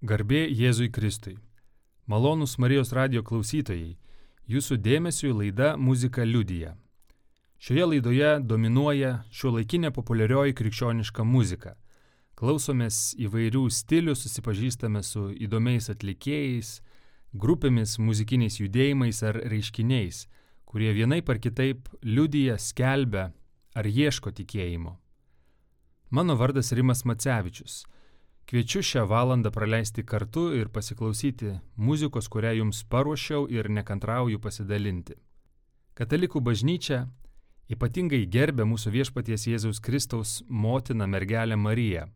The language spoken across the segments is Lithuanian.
Garbė Jėzui Kristui. Malonus Marijos radio klausytojai, jūsų dėmesiu laida Muzika liudyja. Šioje laidoje dominuoja šio laikinė populiarioji krikščioniška muzika. Klausomės įvairių stilių, susipažįstame su įdomiais atlikėjais, grupėmis, muzikiniais judėjimais ar reiškiniais, kurie vienaip ar kitaip liudyja, skelbia ar ieško tikėjimo. Mano vardas Rimas Macevičius. Kviečiu šią valandą praleisti kartu ir pasiklausyti muzikos, kurią jums paruošiau ir nekantrauju pasidalinti. Katalikų bažnyčia ypatingai gerbė mūsų viešpaties Jėzaus Kristaus motiną mergelę Mariją.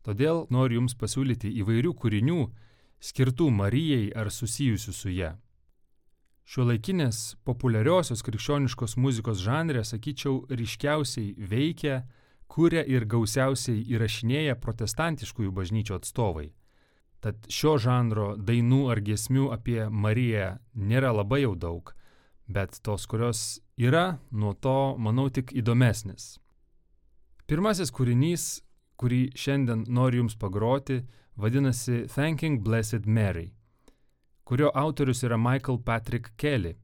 Todėl noriu jums pasiūlyti įvairių kūrinių skirtų Marijai ar susijusių su ją. Šiuolaikinės populiariosios krikščioniškos muzikos žanrė, sakyčiau, ryškiausiai veikia kuria ir gausiausiai įrašinėja protestantiškųjų bažnyčių atstovai. Tad šio žanro dainų ar giesmių apie Mariją nėra labai jau daug, bet tos, kurios yra, nuo to, manau, tik įdomesnis. Pirmasis kūrinys, kurį šiandien noriu Jums pagroti, vadinasi Thanking Blessed Mary, kurio autorius yra Michael Patrick Kelly.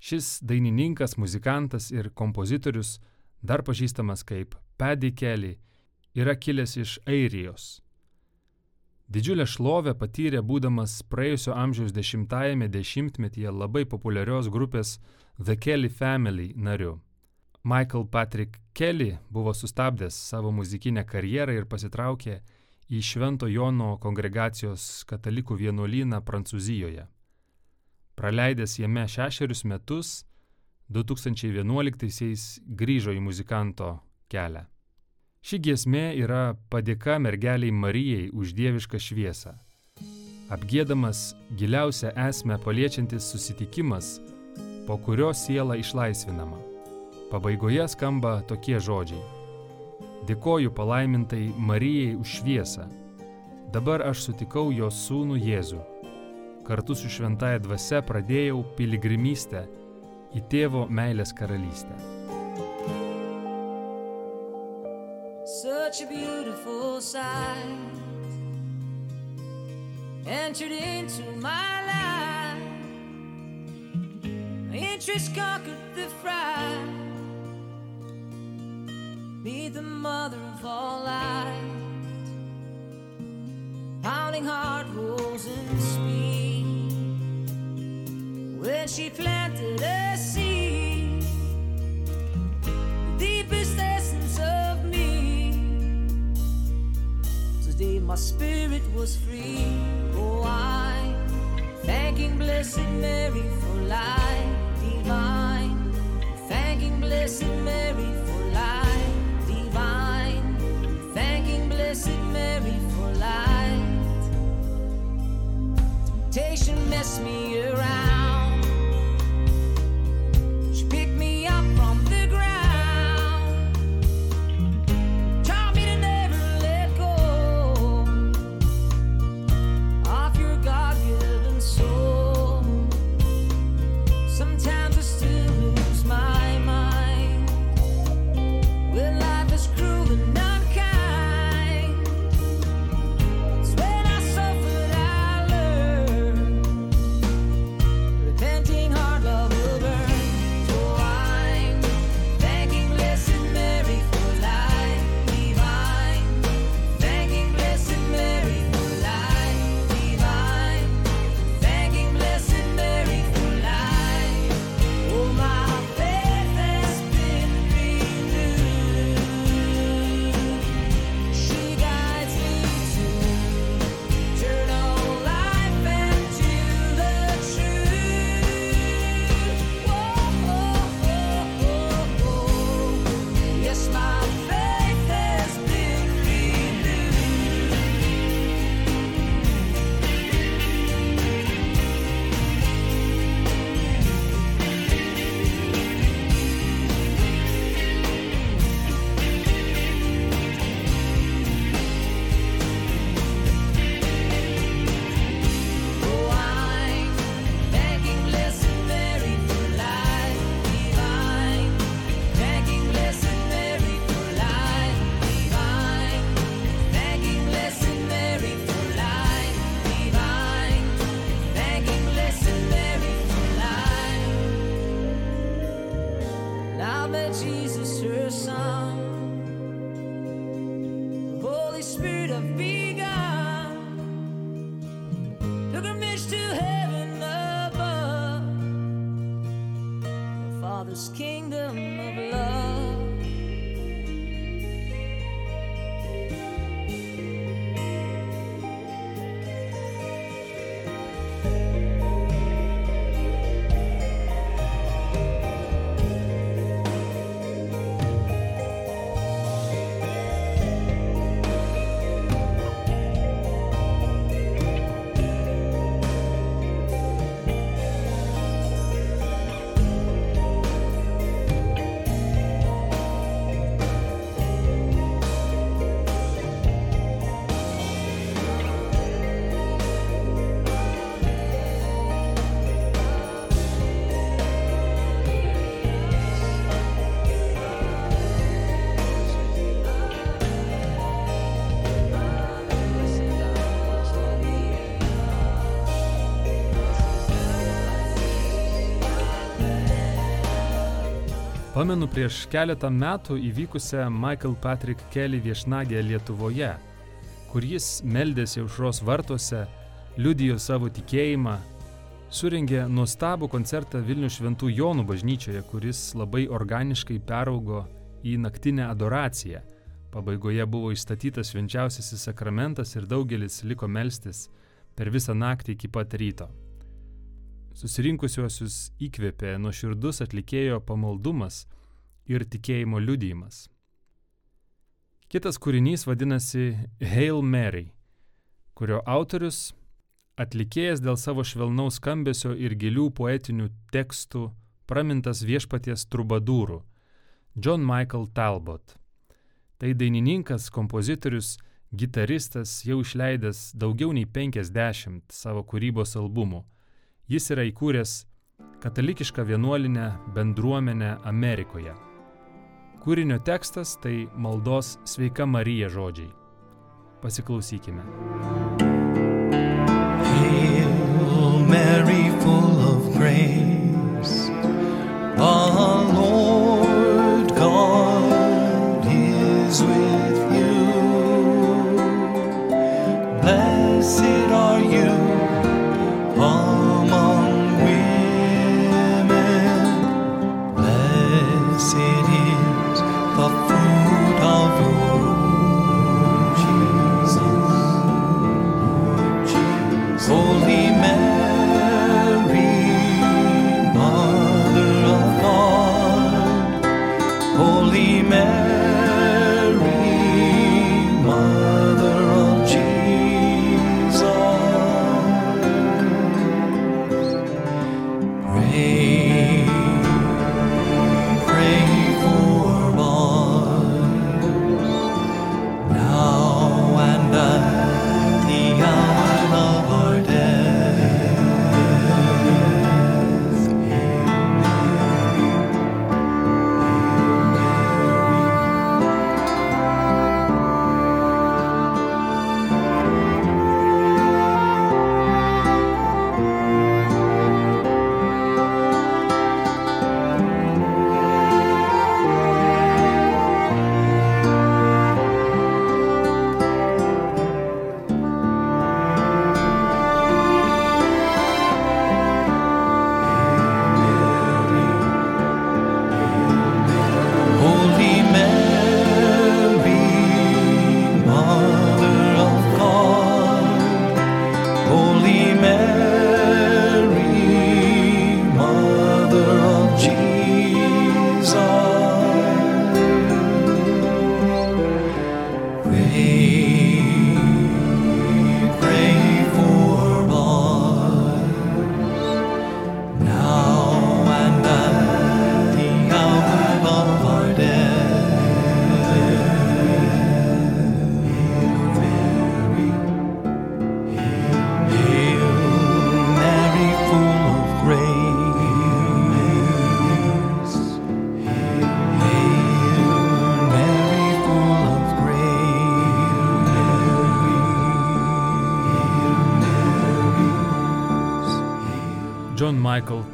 Šis dainininkas, muzikantas ir kompozitorius, dar pažįstamas kaip Paddy Kelly, yra kilęs iš Airijos. Didžiulę šlovę patyrė būdamas praėjusio amžiaus dešimtajame dešimtmetyje labai populiarios grupės The Kelly Family nariu. Michael Patrick Kelly buvo sustabdęs savo muzikinę karjerą ir pasitraukė į Švento Jono kongregacijos katalikų vienuolyną Prancūzijoje. Praleidęs jame šešerius metus, 2011-aisiais grįžo į muzikanto kelią. Ši giesmė yra padėka mergeliai Marijai už dievišką šviesą. Apgėdamas giliausią esmę paliečiantis susitikimas, po kurio siela išlaisvinama. Pabaigoje skamba tokie žodžiai. Dėkoju palaimintai Marijai už šviesą. Dabar aš sutikau jos sūnų Jėzų. Kartu su šventaja dvasia pradėjau piligrimystę į tėvo meilės karalystę. Such a beautiful sight entered into my life. My interest conquered the fright. Be the mother of all light. Pounding heart rolls in speed. When she planted a seed, my spirit was free. Oh, I thanking Blessed Mary for life divine. Thanking Blessed Mary for life divine. Thanking Blessed Mary for light. Temptation messed me around. Pamenu prieš keletą metų įvykusią Michael Patrick Kelly viešnagę Lietuvoje, kur jis meldėsi aušros vartuose, liudijo savo tikėjimą, surengė nuostabų koncertą Vilnių Šventų Jonų bažnyčioje, kuris labai organiškai peraugo į naktinę adoraciją. Pabaigoje buvo išstatytas švenčiausiasis sakramentas ir daugelis liko melstis per visą naktį iki pat ryto. Susirinkusiuosius įkvėpė nuoširdus atlikėjo pamaldumas ir tikėjimo liudijimas. Kitas kūrinys vadinasi Hail Mary, kurio autorius Atlikėjas dėl savo švelnaus skambesio ir gilių poetinių tekstų pramintas viešpaties trubadūrų - John Michael Talbot. Tai dainininkas, kompozitorius, gitaristas jau išleidęs daugiau nei 50 savo kūrybos albumų. Jis yra įkūręs katalikišką vienuolinę bendruomenę Amerikoje. Kūrinio tekstas tai maldos Sveika Marija žodžiai. Pasiklausykime. Mary, full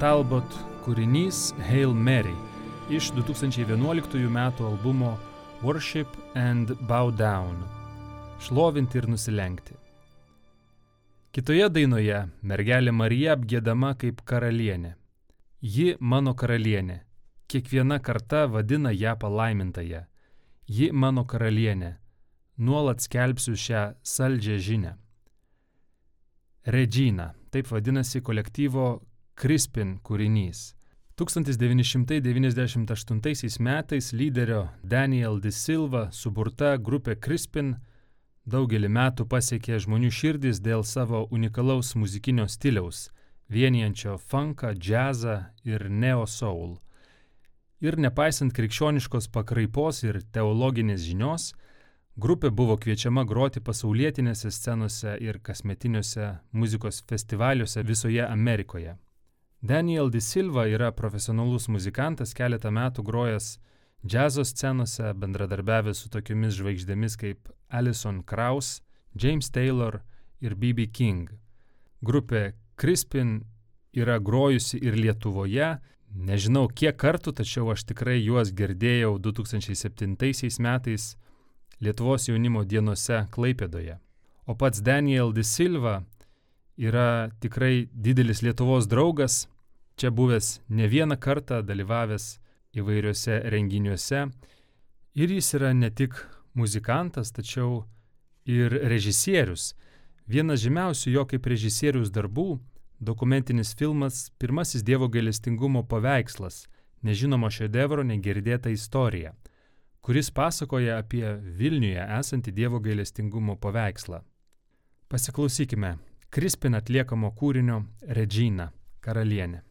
Talbot kūrinys Hail Mary iš 2011 m. albumo Worship and Bow Down - Šlovinti ir nusilenkti. Kitoje dainoje mergelė Marija apgėdama kaip karalienė. Ji mano karalienė. Kiekviena karta vadina ją palaimintąją. Ji mano karalienė. Nuolat skelbsiu šią saldžią žinę. Regina - taip vadinasi kolektyvo Crispin kūrinys. 1998 metais lyderio Daniel De Silva suburta grupė Crispin daugelį metų pasiekė žmonių širdis dėl savo unikalaus muzikinio stiliaus, vienijančio funką, džiazą ir neo soul. Ir nepaisant krikščioniškos pakraipos ir teologinės žinios, grupė buvo kviečiama groti pasaulietinėse scenose ir kasmetiniuose muzikos festivaliuose visoje Amerikoje. Daniel De Silva yra profesionalus muzikantas, keletą metų grojęs džiazo scenose, bendradarbiavęs su tokiomis žvaigždėmis kaip Alison Krauss, James Taylor ir BB King. Grupė Crispin yra grojusi ir Lietuvoje, nežinau kiek kartų, tačiau aš tikrai juos girdėjau 2007 metais Lietuvos jaunimo dienose Klaipėdoje. O pats Daniel De Silva yra tikrai didelis Lietuvos draugas, čia buvęs ne vieną kartą, dalyvavęs įvairiuose renginiuose. Ir jis yra ne tik muzikantas, tačiau ir režisierius. Vienas žymiausių jo kaip režisierius darbų - dokumentinis filmas Pirmasis Dievo gailestingumo paveikslas - nežinomo šedevro negirdėta istorija, kuris pasakoja apie Vilniuje esantį Dievo gailestingumo paveikslą. Pasiklausykime Krispin atliekamo kūrinio Regina, karalienė.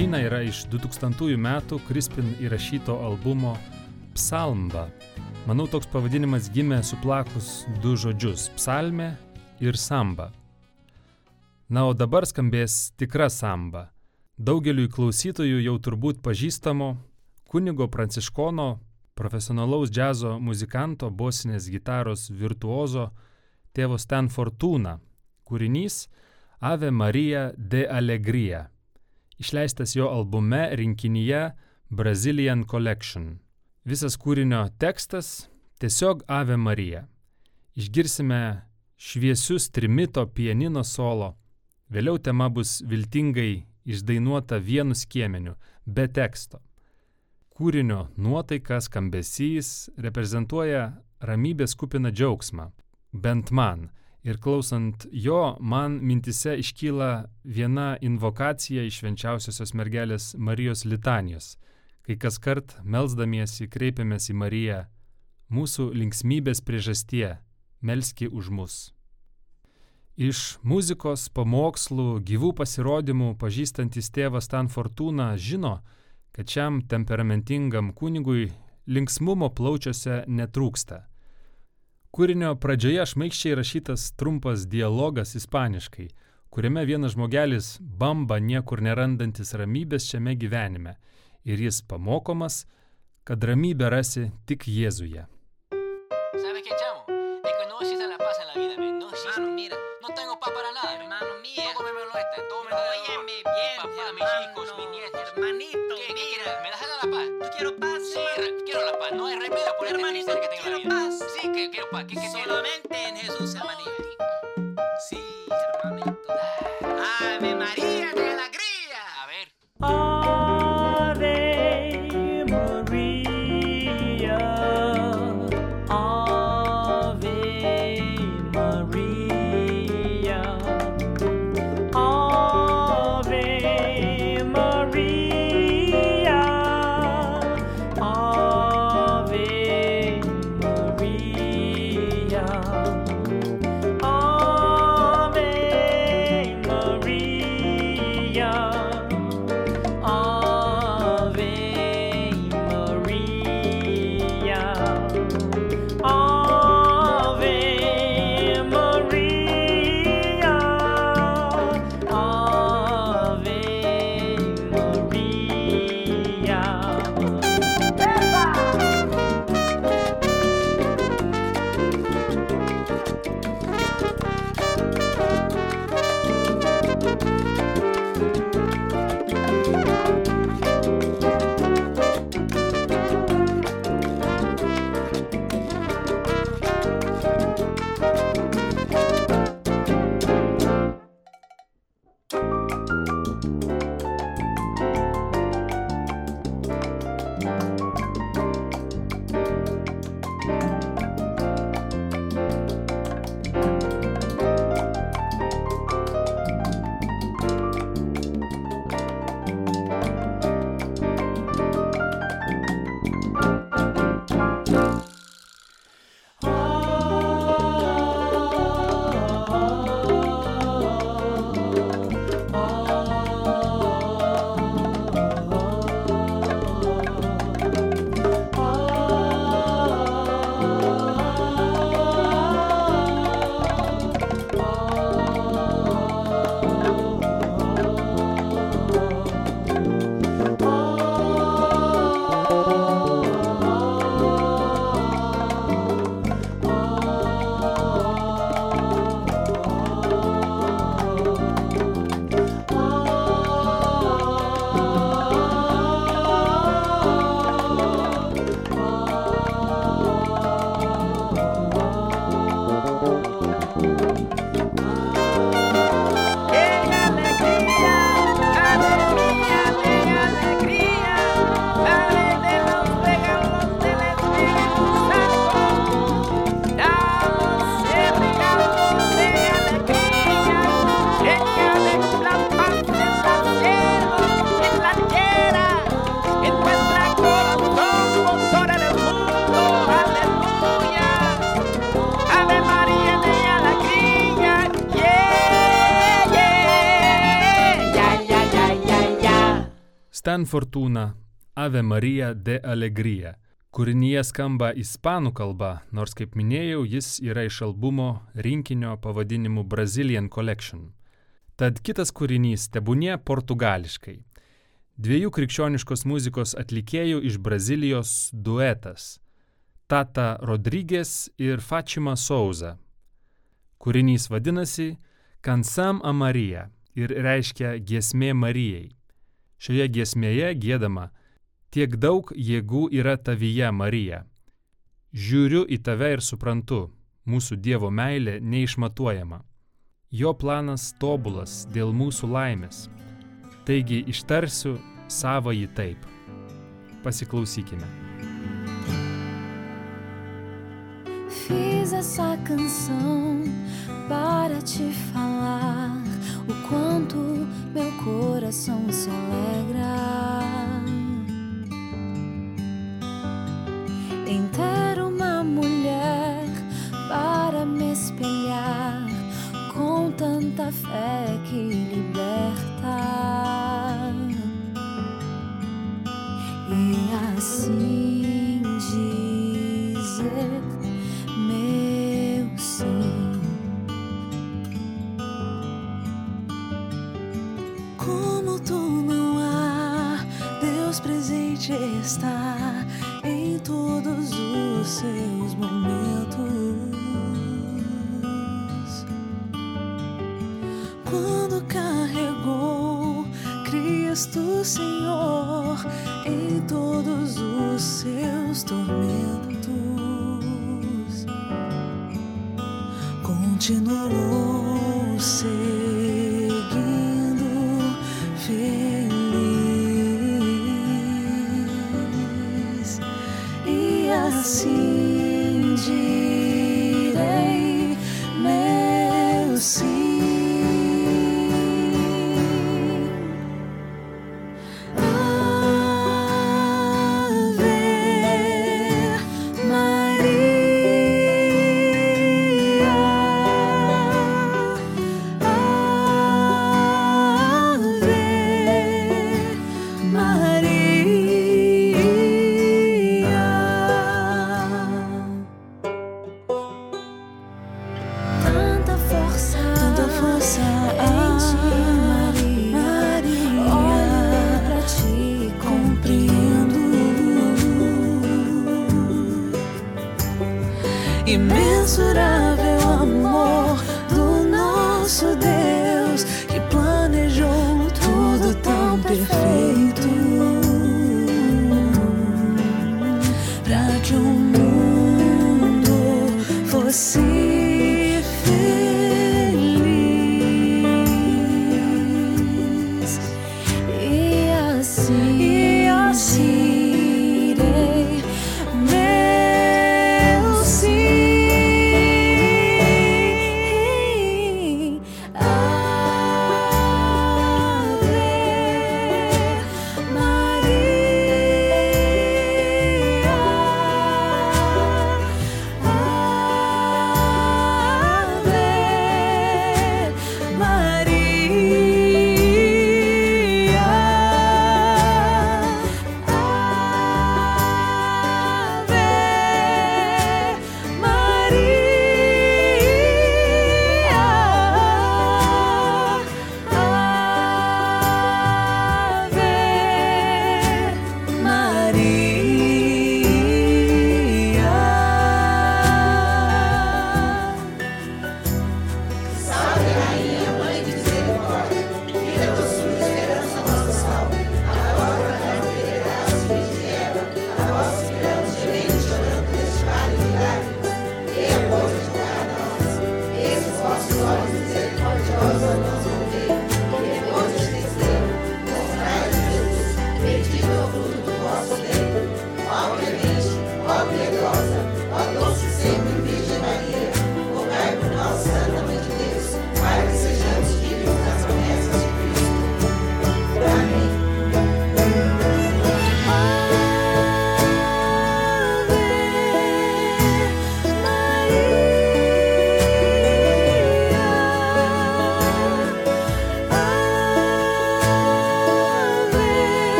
Džina yra iš 2000 metų Crispin įrašyto albumo Psalmba. Manau, toks pavadinimas gimė suplakus du žodžius - psalmė ir samba. Na, o dabar skambės tikra samba. Daugeliui klausytojų jau turbūt pažįstamo kunigo pranciškono, profesionalaus džiazo muzikanto, bosinės gitaros virtuozo, tėvo Stan Fortuna kūrinys Ave Marija de Alegrija išleistas jo albume rinkinyje Brazilian Collection. Visas kūrinio tekstas tiesiog Ave Marija. Išgirsime šviesius trimito pianino solo, vėliau tema bus viltingai išdainuota vienu skiemeniu, be teksto. Kūrinio nuotaika, skambesys reprezentuoja ramybės kupiną džiaugsmą, bent man. Ir klausant jo, man mintise iškyla viena invokacija iš švenčiausiosios mergelės Marijos litanijos, kai kas kart melzdamiesi kreipiamės į Mariją, mūsų linksmybės priežastie, melski už mus. Iš muzikos, pamokslų, gyvų pasirodymų pažįstantis tėvas Stan Fortuna žino, kad šiam temperamentingam kunigui linksmumo plaučiuose netrūksta. Kūrinio pradžioje šmaikščiai rašytas trumpas dialogas ispaniškai, kuriame vienas žmogelis bamba niekur nerandantis ramybės šiame gyvenime ir jis pamokomas, kad ramybę rasi tik Jėzuje. ¿Sabes aquí que solamente en Jesús se Stan Fortuna Ave Maria de Alegria. Kūrinyje skamba ispanų kalba, nors kaip minėjau, jis yra iš albumo rinkinio pavadinimu Brazilian Collection. Tad kitas kūrinys tebūnie portugališkai. dviejų krikščioniškos muzikos atlikėjų iš Brazilijos duetas - Tata Rodrygės ir Fatima Souza. Kūrinys vadinasi Kansam Amarija ir reiškia giesmė Marijai. Šioje giesmėje gėdama Tiek daug jėgų yra tavyje, Marija. Žiūriu į tave ir suprantu, mūsų Dievo meilė neišmatuojama. Jo planas tobulas dėl mūsų laimės. Taigi ištarsiu savo jį taip. Pasiklausykime. Fiz essa canção para te falar o quanto meu coração se alegra em ter uma mulher para me espelhar com tanta fé que liberta. E assim seus momentos. Quando carregou Cristo Senhor em todos os seus tormentos continuou assim direi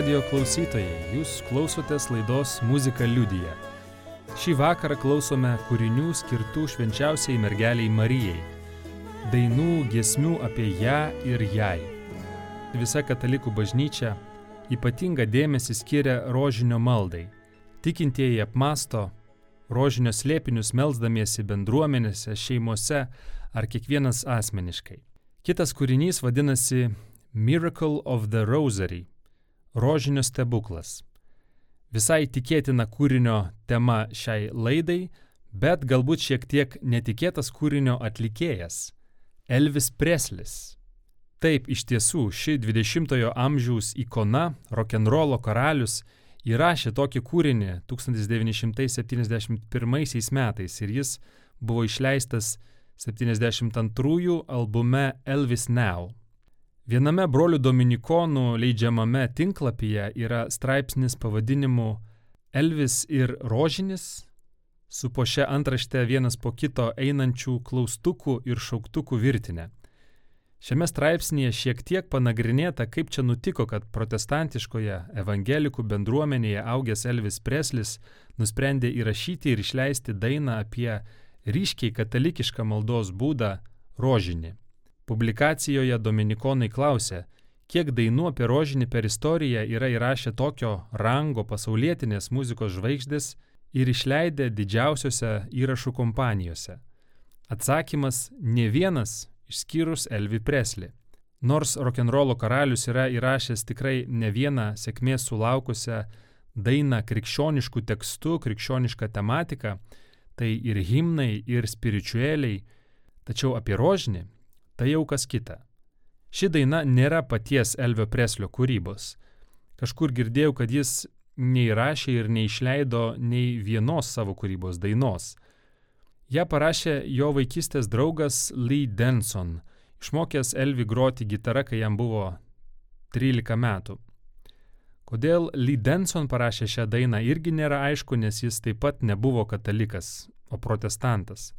radio klausytojai, jūs klausotės laidos Muzika liudyje. Šį vakarą klausome kūrinių skirtų švenčiausiai mergeliai Marijai. Dainų, giesmių apie ją ir jai. Visa katalikų bažnyčia ypatingą dėmesį skiria rožinio maldai. Tikintieji apmasto rožinio slėpinius melzdamiesi bendruomenėse, šeimose ar kiekvienas asmeniškai. Kitas kūrinys vadinasi Miracle of the Rosary - rožinio stebuklas. Visai tikėtina kūrinio tema šiai laidai, bet galbūt šiek tiek netikėtas kūrinio atlikėjas - Elvis Preslis. Taip, iš tiesų, ši 20-ojo amžiaus ikona, rock'n'rollo karalius, įrašė tokį kūrinį 1971 metais ir jis buvo išleistas 72 albume Elvis Now. Viename brolių dominikonų leidžiamame tinklapyje yra straipsnis pavadinimu Elvis ir rožinis, su po šia antrašte vienas po kito einančių klaustukų ir šauktukų virtinė. Šiame straipsnėje šiek tiek panagrinėta, kaip čia nutiko, kad protestantiškoje evangelikų bendruomenėje augęs Elvis Preslis nusprendė įrašyti ir išleisti dainą apie ryškiai katalikišką maldos būdą - rožinį. Publikacijoje Dominikonai klausė, kiek dainų apie rožinį per istoriją yra įrašę tokio rango pasaulietinės muzikos žvaigždės ir išleidę didžiausiose įrašų kompanijose. Atsakymas - ne vienas išskyrus Elvi Preslį. Nors rock'n'rollo karalius yra įrašęs tikrai ne vieną sėkmės sulaukusią dainą krikščioniškų tekstų, krikščionišką tematiką, tai ir himnai, ir spiritueliai, tačiau apie rožinį tai jau kas kita. Ši daina nėra paties Elvio Preslio kūrybos. Kažkur girdėjau, kad jis neįrašė ir neišleido nei vienos savo kūrybos dainos. Ja parašė jo vaikystės draugas Lee Denson, išmokęs Elvi groti gitarą, kai jam buvo 13 metų. Kodėl Lee Denson parašė šią dainą irgi nėra aišku, nes jis taip pat nebuvo katalikas, o protestantas.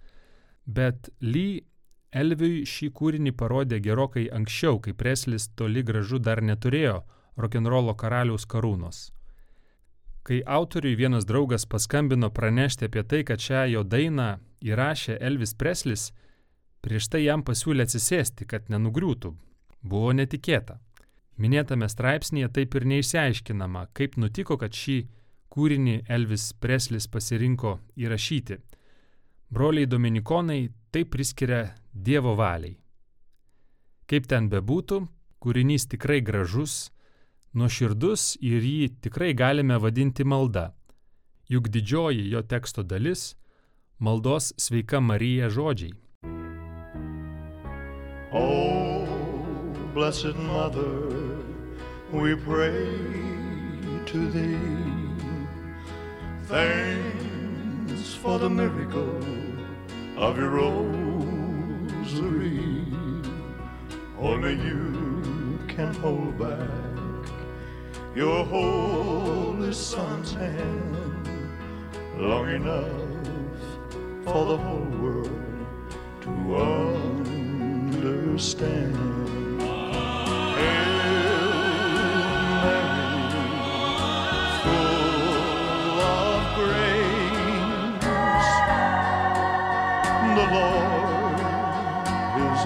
Bet Lee Elviui šį kūrinį parodė gerokai anksčiau, kai Preslis toli gražu dar neturėjo rock'n'rollo karaliaus karūnos. Kai autoriui vienas draugas paskambino pranešti apie tai, kad šią jo dainą įrašė Elvis Preslis, prieš tai jam pasiūlė atsisėsti, kad nenugriūtų. Buvo netikėta. Minėtame straipsnėje taip ir neišsiaiškinama, kaip nutiko, kad šį kūrinį Elvis Preslis pasirinko įrašyti. Broliai Dominikonai tai priskiria Dievo valiai. Kaip ten bebūtų, kūrinys tikrai gražus, nuoširdus ir jį tikrai galime vadinti malda. Juk didžioji jo teksto dalis - maldos sveika Marija žodžiai. Oh, blessed Mother, we pray to thee. Thanks for the miracle of your rosary. Only you can hold back your holy son's hand long enough for the whole world to understand.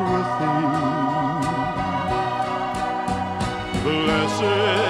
Is with thee. Blessed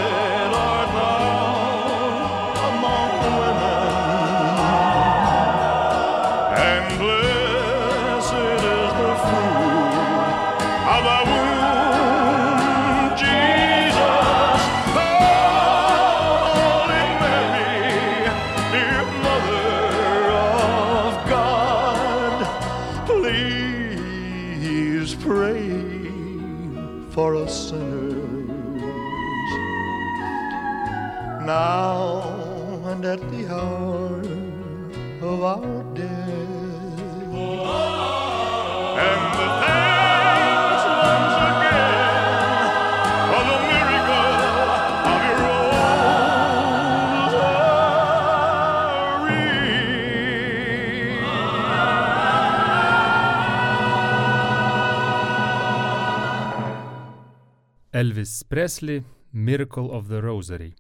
Elvis Presley Miracle of the Rosary.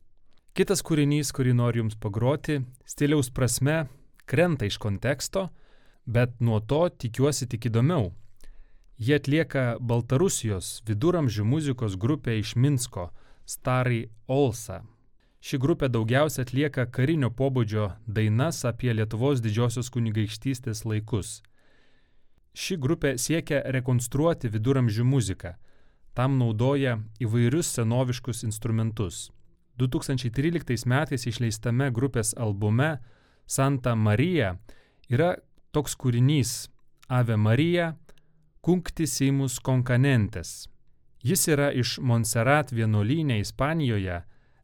Kitas kūrinys, kurį noriu Jums pagroti, stiliaus prasme krenta iš konteksto, bet nuo to tikiuosi tik įdomiau. Jie atlieka Baltarusijos viduramžių muzikos grupė iš Minsko, Starai Olsa. Ši grupė daugiausia atlieka karinio pobūdžio dainas apie Lietuvos didžiosios kunigaikštystės laikus. Ši grupė siekia rekonstruoti viduramžių muziką. Tam naudoja įvairius senoviškus instrumentus. 2013 metais išleistame grupės albume Santa Marija yra toks kūrinys Ave Marija Cunctisimus Concanentes. Jis yra iš Montserrat vienuolynė Ispanijoje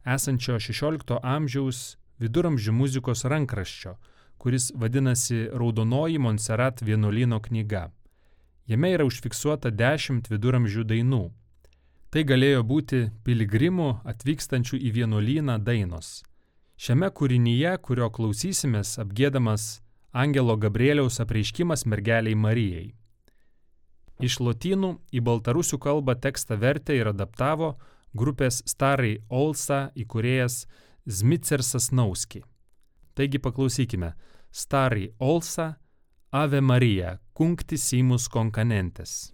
esančio XVI amžiaus viduramžių muzikos rankraščio, kuris vadinasi Raudonoji Montserrat vienuolyno knyga. Jame yra užfiksuota dešimt viduramžių dainų. Tai galėjo būti piligrimų atvykstančių į vienuolyną dainos. Šiame kūrinyje, kurio klausysimės, apgėdamas Angelo Gabrieliaus apreiškimas mergeliai Marijai. Iš lotynų į baltarusių kalbą tekstą vertė ir adaptavo grupės Starai Olsa įkūrėjas Zmicersas Nauski. Taigi paklausykime Starai Olsa Ave Marija, kunktis įmus konkanentes.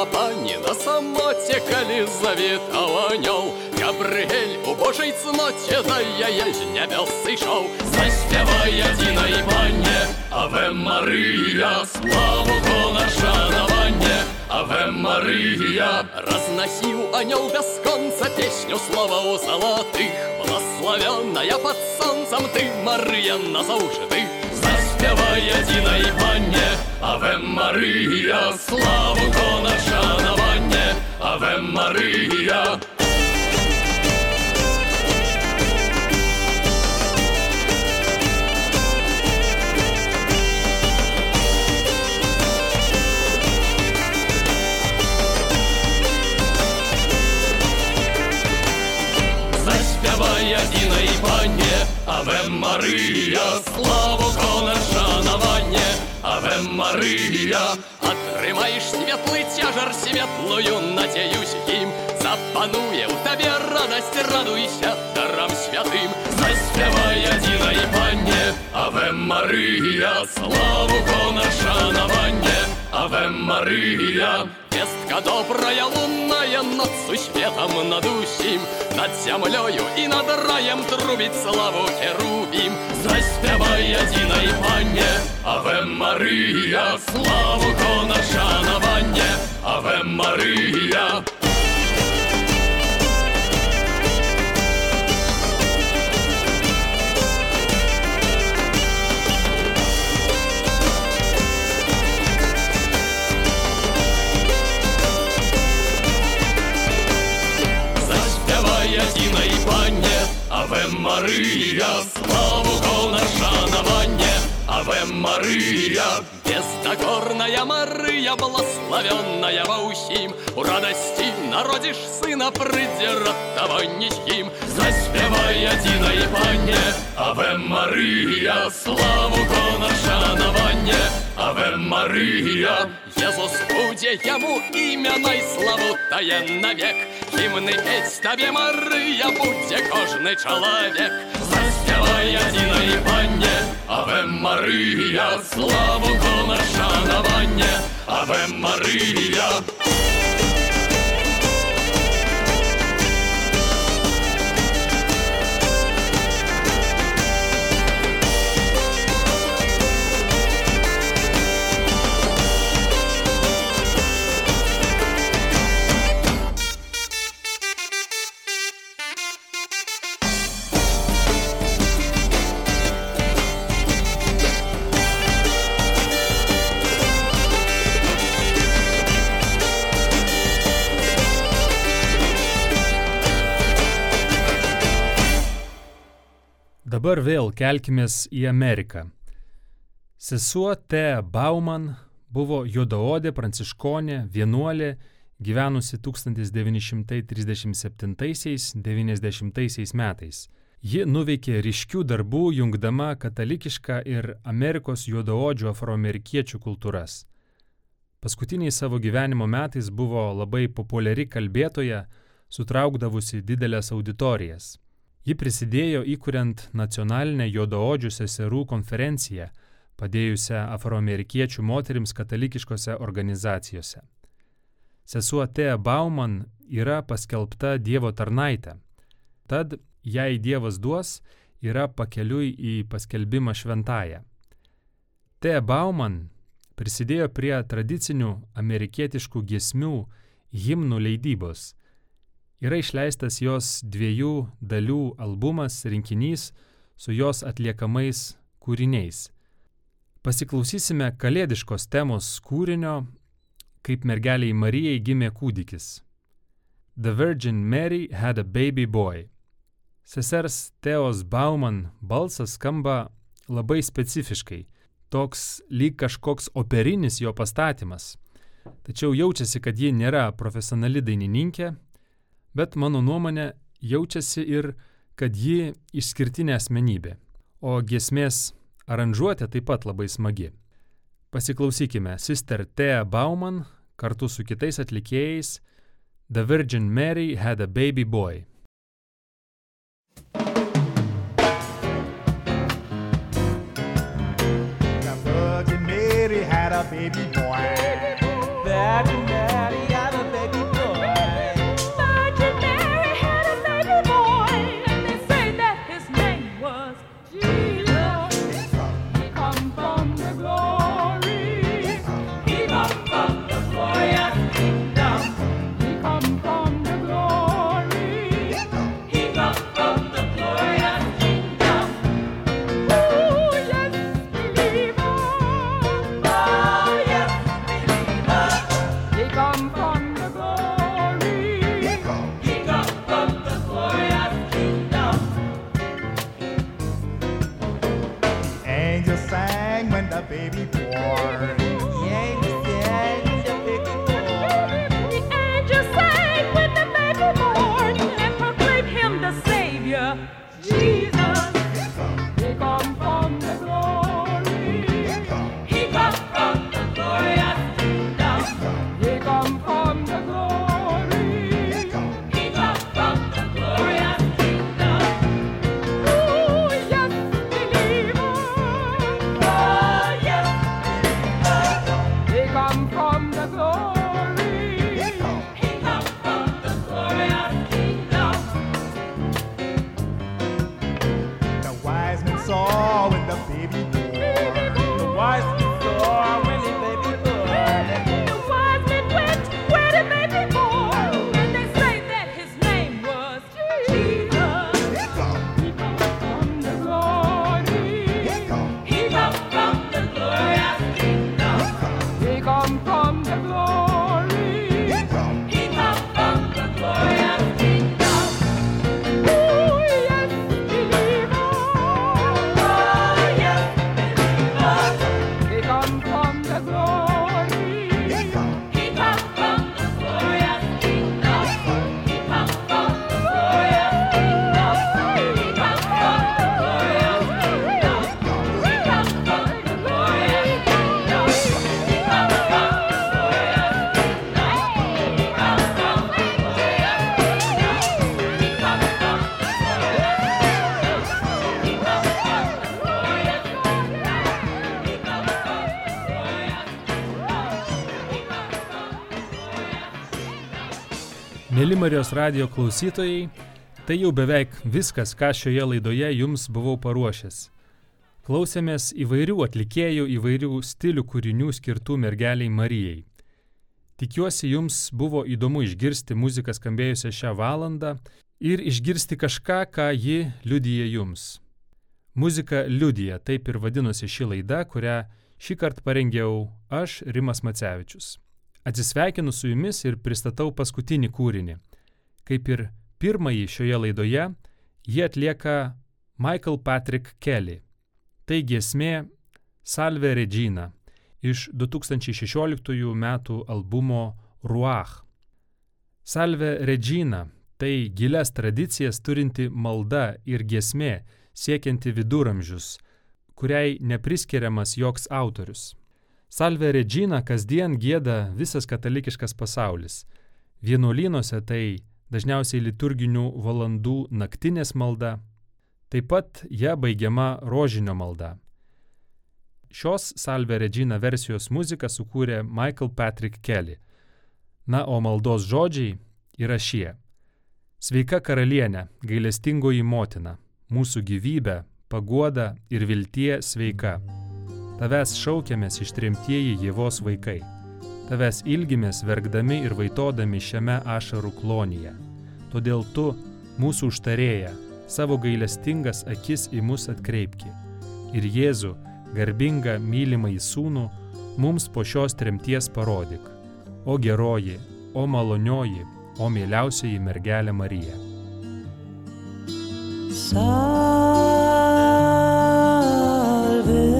была паніна самоце калі завітала анёл Габрыэль у божай цноце да яе з нябес сышоў Заспявай адзінай панне Аве Марыя славу гона шанаванне Аве Марыя разнасіў анёл бясконца песню словаў залатых Благословенная под солнцем ты Марыя назаўжды спявае адзінай панне Аве Марыя славу кона шанаванне Аве Марыя Заспявай адзінай панне Аве Марія, славу коне шанаванне, Аве Марія, атрымаеш светлы цяжар светлую, надзяюсь ім запануе ў табе радасць радуйся дарам святым заспявай адзінай панне. Аве Марыя славу кона шанаванне Аве Марыя Вестка добрая лунная над светом над усім, над землею і над раєм трубить славу херувім. Заспівай одиной панне, Аве Марія, славу кона Марыя славу на шанаванне Аве Марыя Бескакорная Марыя благословенная ва ўсім У радасці народзіш сына прыйдзе ратаванне ім Заспявай адзіна і панне Аве Марыя славу на шанаванне Аве Марыя Езус будзе яму імя найславутае навек зімны пець табе марыя будзе кожны чалавек заспявай адзінай панне Аве Марыя славу кона шанавання Аве Марыя Dabar vėl kelkimės į Ameriką. Sesuo T. Bauman buvo juodaodė pranciškonė, vienuolė, gyvenusi 1937-90 metais. Ji nuveikė ryškių darbų, jungdama katalikišką ir Amerikos juodaodžių afroamerikiečių kultūras. Paskutiniais savo gyvenimo metais buvo labai populiari kalbėtoja, sutraukdavusi didelės auditorijas. Ji prisidėjo įkuriant nacionalinę juodaodžių seserų konferenciją, padėjusią afroamerikiečių moterims katalikiškose organizacijose. Sesuo T. Bauman yra paskelbta Dievo tarnaitė. Tad, jei Dievas duos, yra pakeliui į paskelbimą šventąją. T. Bauman prisidėjo prie tradicinių amerikietiškų giesmių himnų leidybos. Yra išleistas jos dviejų dalių albumas rinkinys su jos atliekamais kūriniais. Pasiklausysime kalėdiškos temos kūrinio kaip mergeliai Marijai gimė kūdikis. The Virgin Mary had a baby boy. Sesers Teos Bauman balsas skamba labai specifiškai, toks lyg kažkoks operinis jo pastatymas. Tačiau jaučiasi, kad ji nėra profesionali dainininkė, bet mano nuomonė jaučiasi ir, kad ji išskirtinė asmenybė, o giesmės aranžuotė taip pat labai smagi. Pasiklausykime Sister Thea Bauman kartu su kitais atlikėjais The Virgin Mary had a baby boy. The Virgin Mary had a baby boy. Virgin Savior, Jesus. He come Mėly Marijos radio klausytojai, tai jau beveik viskas, ką šioje laidoje jums buvau paruošęs. Klausėmės įvairių atlikėjų, įvairių stilių kūrinių skirtų mergeliai Marijai. Tikiuosi, jums buvo įdomu išgirsti muziką skambėjusią šią valandą ir išgirsti kažką, ką ji liudyja jums. Muzika liudyja, taip ir vadinosi ši laida, kurią šį kartą parengiau aš, Rimas Macevičius. Atsisveikinu su jumis ir pristatau paskutinį kūrinį. Kaip ir pirmąjį šioje laidoje, jie atlieka Michael Patrick Kelly. Tai giesmė Salve Regina iš 2016 metų albumo Ruach. Salve Regina tai gilias tradicijas turinti malda ir giesmė siekianti viduramžius, kuriai nepriskiriamas joks autorius. Salve Regina kasdien gėda visas katalikiškas pasaulis. Vienuolynuose tai dažniausiai liturginių valandų naktinės malda, taip pat ją baigiama rožinio malda. Šios Salve Regina versijos muziką sukūrė Michael Patrick Kelly. Na, o maldos žodžiai yra šie. Sveika karalienė, gailestingoji motina, mūsų gyvybė, paguoda ir viltie sveika. Tavęs šaukiamės ištrimtieji Jėvos vaikai. Tavęs ilgimės verkdami ir vaitodami šiame ašarų klonyje. Todėl tu, mūsų užtarėja, savo gailestingas akis į mus atkreipki. Ir Jėzų, garbingą mylimą į sūnų, mums po šios tremties parodyk. O geroji, o malonioji, o mieliausioji mergelė Marija. Regina,